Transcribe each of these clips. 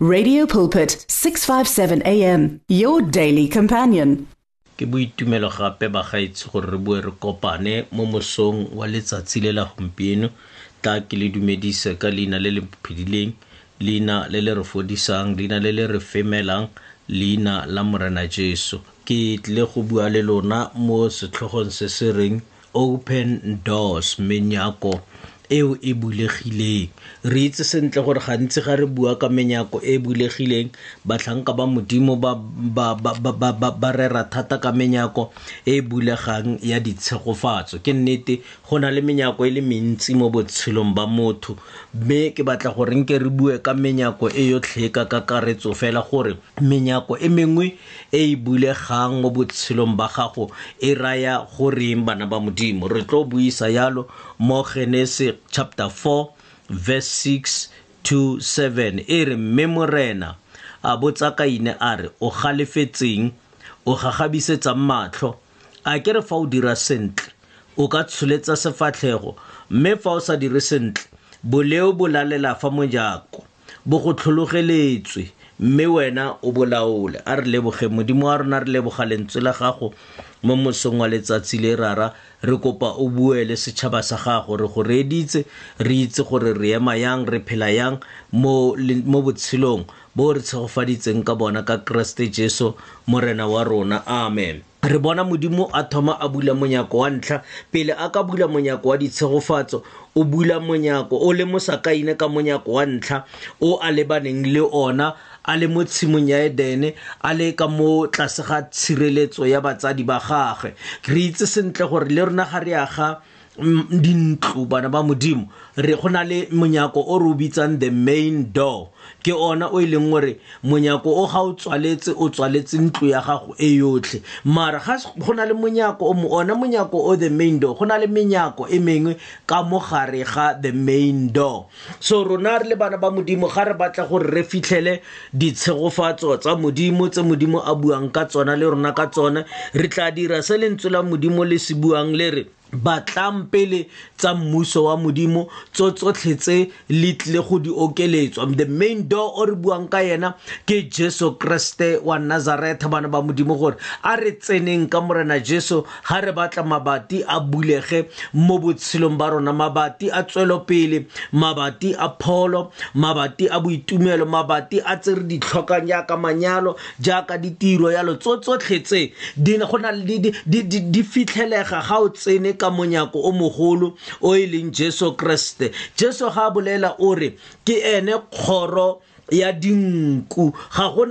Radio Pulpit 657 AM your daily companion ke boitumelo gape bagaetse gore re bue re kopane mo mosong wa letsatsi le la gompieno tla ke le dumedise ka leina le le phedileng leina le le re fodisang leina le le re femelang leina la morena jesu ke tlile go bua le lona mo setlhogong se se reng open doors menyako eo e bulegileng re itse sentle gore gantsi ga re bua ka menyako e e bulegileng batlhanka ba modimo ba, ba, ba, ba, ba, ba, ba rera thata ka menyako e e bulegang ya ditshegofatso ke nnete go na le menyako e le mentsi mo botshelong ba motho mme ke batla gore nke re bue ka menyako e yotlhe ka kakaretso fela gore menyako e mengwe e e bulegang mo botshelong ba gago e raya go reng bana ba modimo re tlo buisa yalo mo genese chapter 4 verse 6 to 7 e re mme morena a botsa kaine a re o galefetseng o gagabisetsang matlho a ke re fa o dira sentle o ka tsholetsa sefatlhego mme fa o sa dire sentle boleo bo lalela fa mojako bo go tlhologeletswe mme wena o bolaole a re leboge modimo wa rona re leboga lentswe la gago mo mosong wa letsatsi le rara re kopa o bue le setšhaba sa gago re go reeditse re itse gore re ema yang re phela yang mo botshelong bo re tshegofaditseng ka bona ka keresete jesu morena wa rona amen re bona modimo a thoma a bula monyako wa ntlha pele a ka bula monyako wa ditshegofatso o bula monyako o le mosakaine ka monyako wa ntlha o a lebaneng le ona a le mo tshimong ya edene a le ka mo tlase ga tshireletso ya batsadi ba gagwe re itse sentle gore le rona ga re aga dintlo bana ba modimo re go na le monyako o re o bitsang the main door ke ona o e leng gore monyako o ga o tswaletse o tswaletse ntlo ya gago e yotlhe mara ga go na le monyako o ona monyako o the main door go na le menyako e mengwe ka mo gare ga the main door so rona re le bana ba modimo ga re batla gore re fitlhele ditshegofatso tsa modimo tse modimo a buang ka tsona le rona ka tsone re tla dira se lentswe la modimo le se buang le re batlang pele tsa mmuso wa modimo tso tsotlhe tse le tlile go di okeletswa the main door o re buang ka yena ke jesu kreste wa nazareth bana ba modimo gore a re tseneng ka morena jesu ga re batla mabati a bulege mo botshelong ba rona mabati a tswelopele mabati a pholo mabati a boitumelo mabati a tse re di tlhokang jaaka manyalo jaaka ditiro yalo tso tsotlhe tse di fitlhelega ga o tsene ka monyako o mogolo o e leng jesu kreste jesu ga a bolela o re ke ene kgoro ya dinku ga go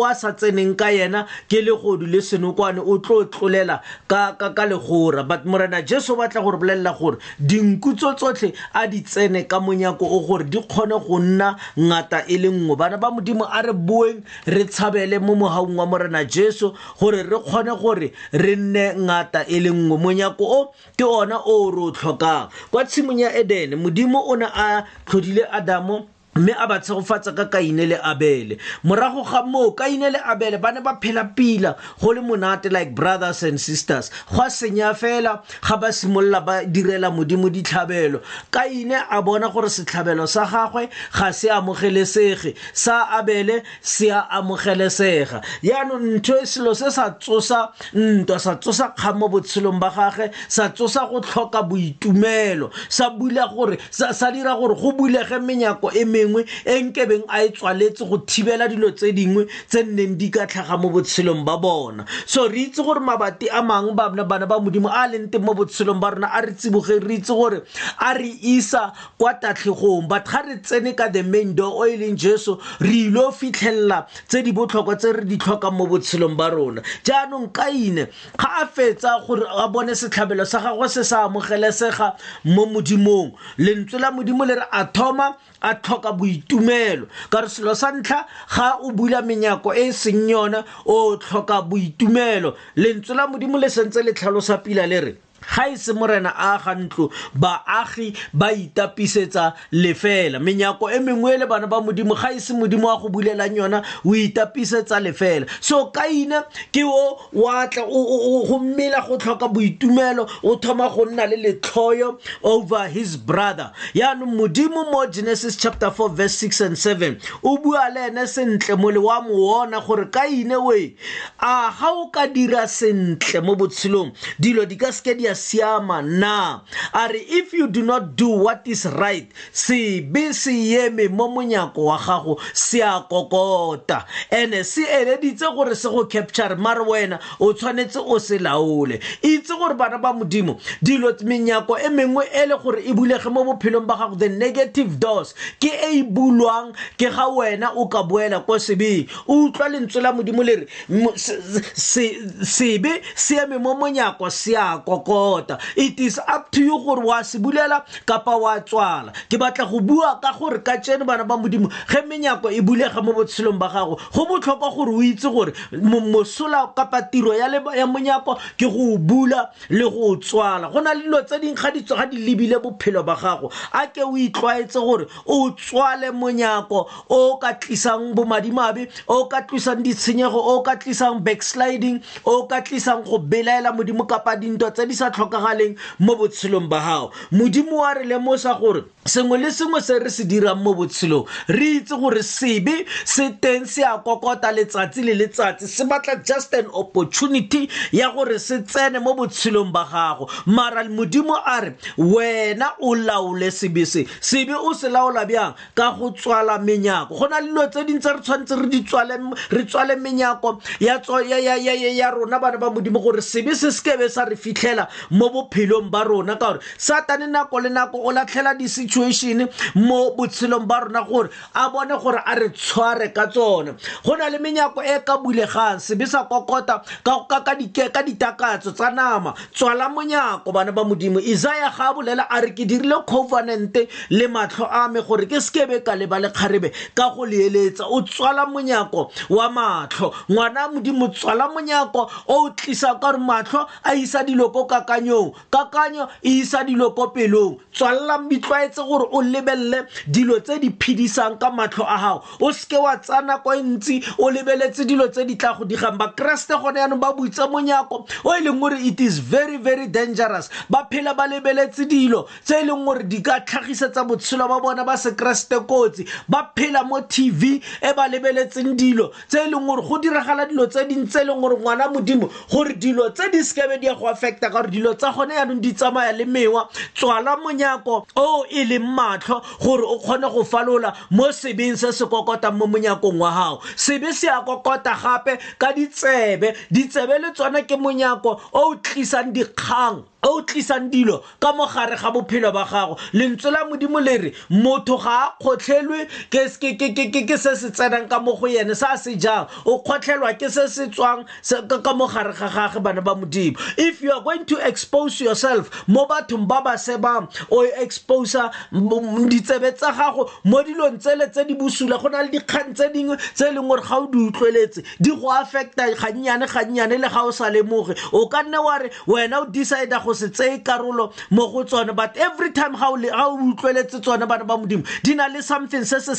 wa sa tseneng ka yena ke legodu le senokwane o tlo tlolela ka ka ka legora but morena jesu batla gore bolelela gore dinku tso tsotlhe a di tsene ka monyako o gore di kgone go nna ngata e le nngwe bana ba modimo a re boeng re tshabele mo mogaung wa morena jesu gore re kgone gore re nne ngata e le nngwe monyako o ke ona o re o tlhokang kwa tshimong ya edene modimo o ne a tlhodile adamo mme a ba tshegofatsa ka kaine le abele morago ga moo kaine le abele ba ne ba phela pila go le monate like brothers and sisters go a senya fela ga ba simolola ba direla modimo ditlhabelo kaine a bona gore setlhabelo sa gagwe ga se amogelesege sa abele se a amogelesega yaanong ntho e selo se sa tsosa ntwa sa tsosa kgang mo botshelong ba gage sa tsosa go tlhoka boitumelo sa bula gore sa dira gore go bulege menyako e mengwe e nkebeng a e tswaletse go thibela dilo tse dingwe tse nneng di ka tlhaga mo botshelong ba bona so re itse gore mabati a mangwe bana bana ba modimo a leng teng mo botshelong ba rona a re tsiboge re itse gore a re isa kwa tatlhegong but ga re tsene ka the main door o e leng jesu re ile o fitlhelela tse di botlhokwa tse re di tlhokang mo botshelong ba rona jaanong kaine ga a fetsa gore a bone setlhabelo sa gagwe se sa amogelesega mo modimong lentswe la modimo le re a thoma a tlhoka boitumelo ka re selo sa ntlha ga o bula menyako e e seng yona o tlhoka boitumelo lentswe la modimo le sentse le tlhalosa pila le re ga e se morena a ga ntlo baagi ba itapisetsa lefela menyako e mengwe le bana ba modimo ga e se modimo wa go bulelang yona o itapisetsa lefela so kaina ke o wa tla go mmela go tlhoka boitumelo o thoma go nna le letlhoyo over his brother yaanong modimo mo genesis chapter 4 verse 6 and 7 o bua le ene sentle mole wa mo ona gore kaine oe a ga o ka dira sentle mo botshelong dilo di ka seke di a siama na a re if you do not do what is right sebe se yeme mo monyako wa gago se a kokota ene se eleditse gore se go capture mare wena o tshwanetse o se laole itse gore bana ba modimo dilo menyako e mengwe e le gore e bulege mo bophelong ba gago the negative doors ke e e bulwang ke ga wena o ka boela ko sebeng o utlwa lentswe la modimo le re sebe se eme mo monyako se a kokota it is up to you gore wa se bulela kapa wa tswala ke batla go bua ka gore ka tsene bana ba modimo ge menyako e bulega mo botshelong ba gago go botlhokwa gore o itse gore mosola kapa tiro ya monyako ke go bula le go tswala go na le dilo tse ding ga ditso ga di lebile bophelo ba gago a ke o itlwaetse gore o tswale monyako o ka tlisang bomadimabe o ka tlisang ditshenyego o ka tlisang backsliding o ka tlisang go belaela modimo kapa dintwa tse di sa tlhokagaleng mo botshelong ba gago modimo wa re lemosa gore sengwe le sengwe se re se dirang mo botshelong re itse gore sebe se teng se a kokota letsatsi le letsatsi se batla just an opportunity ya gore se tsene mo botshelong ba gago mara modimo a re wena o laole sebe se sebe o se laola bjang ka go tswala menyako go na le dilo tse dingwe tse re tshwanetse re di tswale re tswale menyako ya tso- ya- ya- ya- ya- ya rona bana ba modimo gore sebe se sekebe sa re fitlhela mo bophelong ba rona ka gore satane nako le nako o latlhela di-situation mo botshelong ba rona gore a bone gore a re tshware ka tsone go na le menyako e e ka bulegang sebe sa kokota ka- ka- ka dike- ka ditakatso tsa nama tswala monyako bana ba modimo isaya ga a bolela a re ke dirile covenante le matlho a me gore ke sekebe ka leba lekgarebe ka go leeletsa o tswala monyako wa matlho ngwana modimo tswala monyako o o tlisa ka gore matlho a isa dilo ko kakanyong kakanyo e isa dilo ko pelong tswalelang bitlwaetse gore o lebelele dilo tse di phedisang ka matlho a gago o seke wa tsaya nako e ntsi o lebeletse dilo tse di tla go digang bakeresete gone yanong ba buitsa monyako o e leng gore it is very very dangerous ba phela ba lebeletse dilo tse e leng gore di ka tlhagisetsa botshelo ba bona ba sekeresete kotsi ba phela mo tv e ba lebeletseng dilo tse e leng gore go diragala dilo tse ding tse e leng gore ngwana modimo gore dilo tse di sekebe di ya go affecta ka gore dilo tsa gone yanong di tsamaya le mewa tswala monyako o e leng matlho gore o kgone go falola mo sebeng se se kokotang mo monyakong wa gago sebe se ya kokota gape ka ditsebe ditsebe le tsone ke monyako o o tlisang dikgang o o tlisang dilo ka mo gare ga bophelo ba gago lentswe la modimo le re motho ga a kgotlhelwe ke se se tsenang ka mo go yene se a se jang o kgotlhelwa ke se se tswang ka mo gare ga gage bana ba modimo if you are going to expose yourself mo bathong ba ba sebang o exposa ditsebe tsa gago mo dilong tsele tse di bosula go na le dikgang tse dingwe tse e leng gore ga o di utlweletse di go affecta gannyane gannyane le ga o sa lemoge o ka nne wa re wena o decide-a go se tseye karolo mo go tsone but every time ga o utlweletse tsone bana ba modimo di na le something se se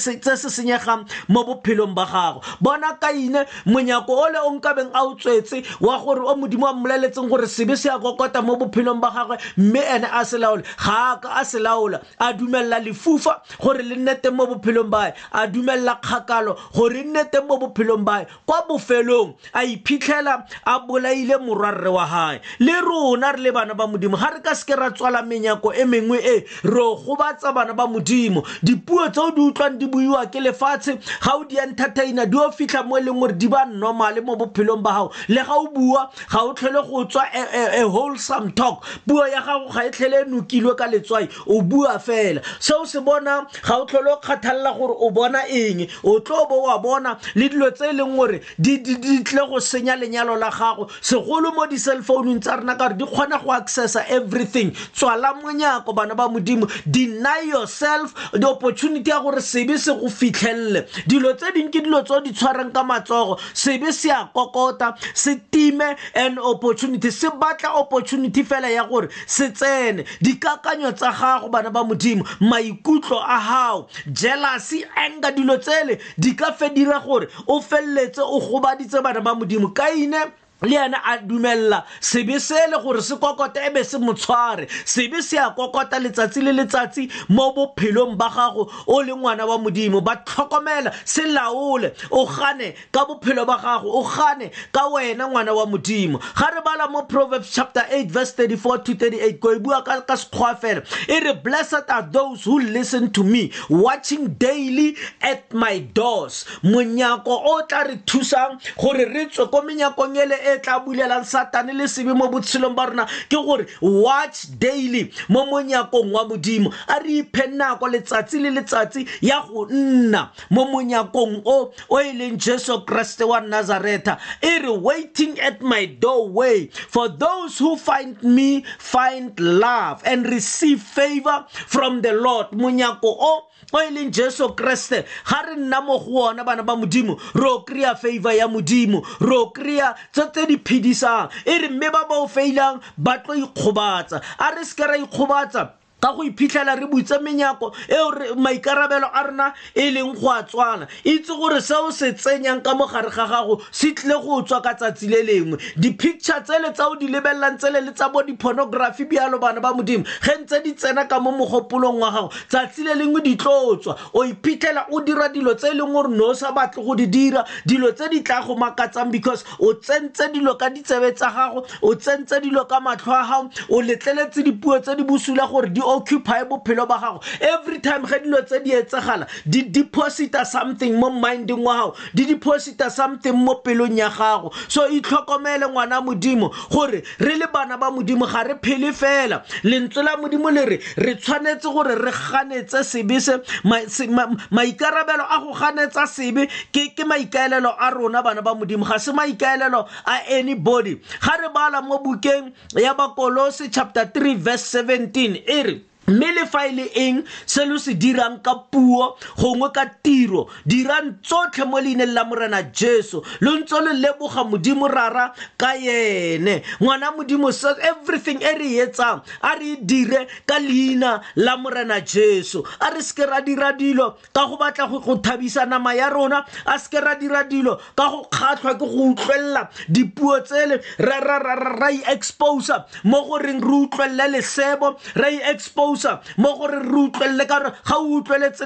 senyegang mo bophelong ba gago bona kaine monyako ole o nkabeng a o tswetse wa gore o modimo wa mmoleletseng gore sebe se ya kokota mo bophelong ba gagwe mme ene a se laole ga a ka a se laola a dumelela lefufa gore le nne teng mo bophelong bae a dumelela kgakalo gore e nne teng mo bophelong bae kwa bofelong a iphitlhela a bolaile morwarre wa gae le rona re le bana ba modimo ga re ka seke ra tswala menyako e mengwe e re o gobatsa bana ba modimo dipuo tse o di utlwang di buiwa ke lefatshe ga o di entertaina di o fitlha mo e leng gore di ba normale mo bophelong ba gago le ga o bua ga o tlhole go tswa a e, e, wholesome talk puo ya gago ga e tlhele e nokilwe ka letswai o bua fela se o se bona ga o tlhole o kgathalela gore o bona eng o tlo bo wa bona le dilo tse e leng gore di tle go senya lenyalo la gago segolo mo di-cell founung tsa rena ka gore di kgona go accessa everything tswala monyako bana ba modimo deny yourself the opportunity ya gore sebe se go fitlhelele dilo tse ding ke dilo tse di tshwarang ka matsogo sebe se a kokota se time an opportunity se batla opportunity fela ya gore se tsene dikakanyo tsa gago bana ba modimo maikutlo a gago jealousy anger dilo tsele di ka fe dira gore o feleletse o gobaditse bana ba modimo kaine le ene a dumelela sebe se le gore se kokota ebe se mo tshware sebe se a kokota letsatsi le letsatsi mo bophelong ba gago o le ngwana wa modimo ba tlhokomela se laole o gane ka bophelo ba gago o gane ka wena ngwana wa modimo ga re bala mo proverbs chapter 8 verse 34 to 38 ko e bua ka sekgwa fela e re blessed are those who listen to me watching daily at my doors monyako o tla re thusang gore re tswe ko menyakong ele e tla bulelang satane le sebe mo botshelong ba rona ke gore watch daily mo monyakong wa modimo a re iphe nako letsatsi le letsatsi ya go nna mo monyakong o o e leng jesu kreste wa nazareta e re waiting at my doorway for those who find me find love and receive favor from the lord monyako o o e leng jesu kreste ga re nna mo go ona bana ba modimo re o kry-a favor ya modimo re o kry-a tse tse di phedisang e re mme ba ba o feilang ba tlo ikgobatsa a re se ke ra ikgobatsa ka go iphitlhela re butse menyako eo maikarabelo a rona e leng go a tswana itse gore seo se tsenyang ka mogare ga gago se tlile go tswa ka tsatsi le lengwe di-picture tsele tsa o di lebelelang tsele le tsa bo di-pornography bjalo bana ba modimo ge ntse di tsena ka mo mogopolong wa gago tsatsi le lengwe di tlo tswa o iphitlhela o dira dilo tse e leng gore no o sa batle go di dira dilo tse di tla go makatsang because o tsentse dilo ka ditsebe tsa gago o tsentse dilo ka matlho a gago o letleletse dipuo tse di bosula gore di occupy bophelo ba gago every time ge dilo tse di etsegala di deposita something mo minding wa gago di deposita something mo pelong ya gago so itlhokomele ngwana modimo gore re le bana ba modimo ga re phele fela lentswe la modimo le re re tshwanetse gore re ganetse sebe se maikarabelo a go ganetsa sebe ke ke maikaelelo a rona bana ba modimo ga se maikaelelo a anybody ga re bala mo bukeng ya bakolose chapter 3 verse 17 e re mme le fa e le eng se lo se dirang ka puo gongwe ka tiro dirang tsotlhe mo leineng la morena jesu lo ntse lo leboga modimo rara ka yene ngwana modimo says everything e re etsang a re e dire ka leina la morena jesu a re seke ra dira dilo ka go batla go thabisa nama ya rona a seke ra dira dilo ka go kgatlhwa ke go utlwelela dipuo tsele ra i-exposa mo goreng re utlwelele lesebo ra i-exposa mo gore re utlwelele ka gore ga o utlweletse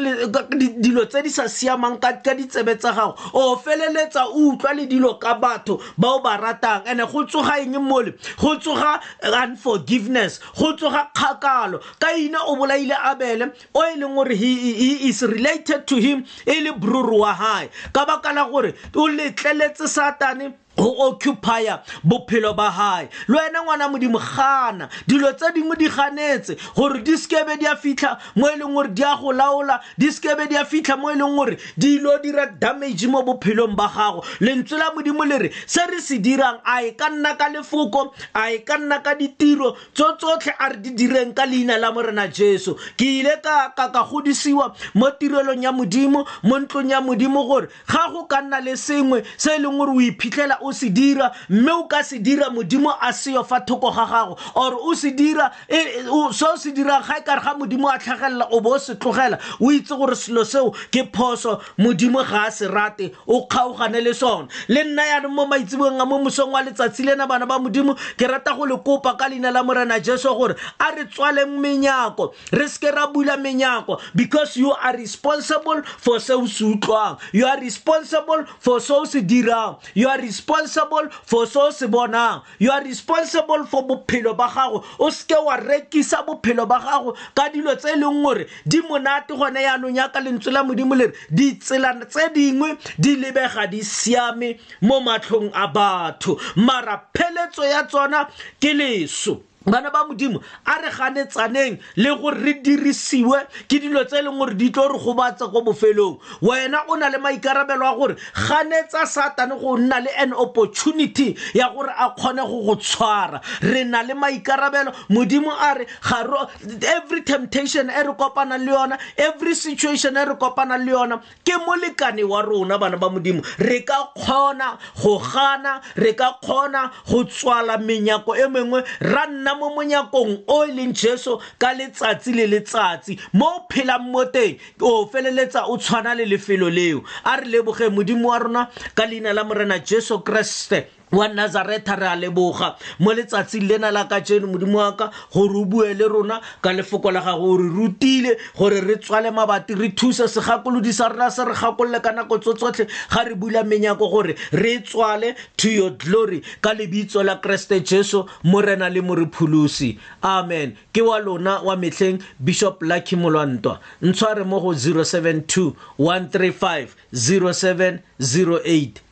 dilo tse di sa siamang ka ditsebe tsa gago o feleletsa o utlwa le dilo ka batho ba o ba ratang and-e go tsoga eng mole go tsoga unforgiveness go tsoga kgakalo ka ina o bolaile abele o e leng gore he is related to him e le bruru wa gae ka baka la gore o letleletse satane go occupya bophelo ba gae le wena ngwana modimo gana dilo tse dingwe di ganetse gore di sekebe di a fitlha mo e leng gore di a go laola di sekebe di a fitlha mo e leng gore di ilo dira damage mo bophelong ba gago lentswe la modimo le re se re se dirang a e ka nna ka lefoko a e ka nna ka ditiro tso tsotlhe a re di direng ka leina la morena jesu ke ile ka ka ka godisiwa mo tirelong ya modimo mo ntlong ya modimo gore ga go ka nna le sengwe se e leng gore o iphitlhela o se dira mme o ka se dira modimo a seyo fa thoko ga gago or o se dira e, e, se o se dirang ga e kare ga modimo a tlhagelela o bo o se tlogela o itse gore selo seo ke phoso modimo ga a se rate o kgaogane le sone le nna yanong mo maitsebong a mo mosong wa letsatsi lena bana ba modimo ke rata go le kopa ka leina la morena jesu gore a re tswaleng menyako re seke ra bula menyako because you are responsible for se o se utlwang you are responsible for se o se dirang you are responsible for se o se bonang you are responsible for bophelo ba gago o seke wa rekisa bophelo ba gago ka dilo tse e leng gore di monate gone yaanong ya ka lentswe la modimo lere ditsela tse dingwe di lebega di siame mo matlhong a batho mara pheletso ya tsona ke leso bana ba modimo a re ganetsaneng le gore re dirisiwe ke dilo tse e leng gore di tlo re gobatsa ko bofelong wena o na le maikarabelo a gore ganetsa satane go nna le an opportunity ya gore a kgone go go tshwara re na le maikarabelo modimo a re every temptation e re kopanang le yona every situation e re kopanang le yona ke molekane wa rona bana ba modimo re ka kgona go gana re ka kgona go tswala menyako e mengwe ra nna mo monyakong o e leng jesu ka letsatsi le letsatsi mo o phelang mo teng o feleletsa o tshwana le lefelo leo a re lebogeng modimo wa rona ka leina la morena jesu kreste wa nazaretha re a leboga mo letsatsing lena la ka jeno modimo wa ka gore o bue le rona ka lefoko la gago o re rutile gore re tswale mabati re thuse segakolodi sa rona se re gakolole ka nako tso tsotlhe ga re bula menyako gore re tswale to your glory ka lebitso la keresete jesu morena le morepholosi amen ke wa lona wa metlheng bishop lucky molwantwa ntshware mo go 072 135 0708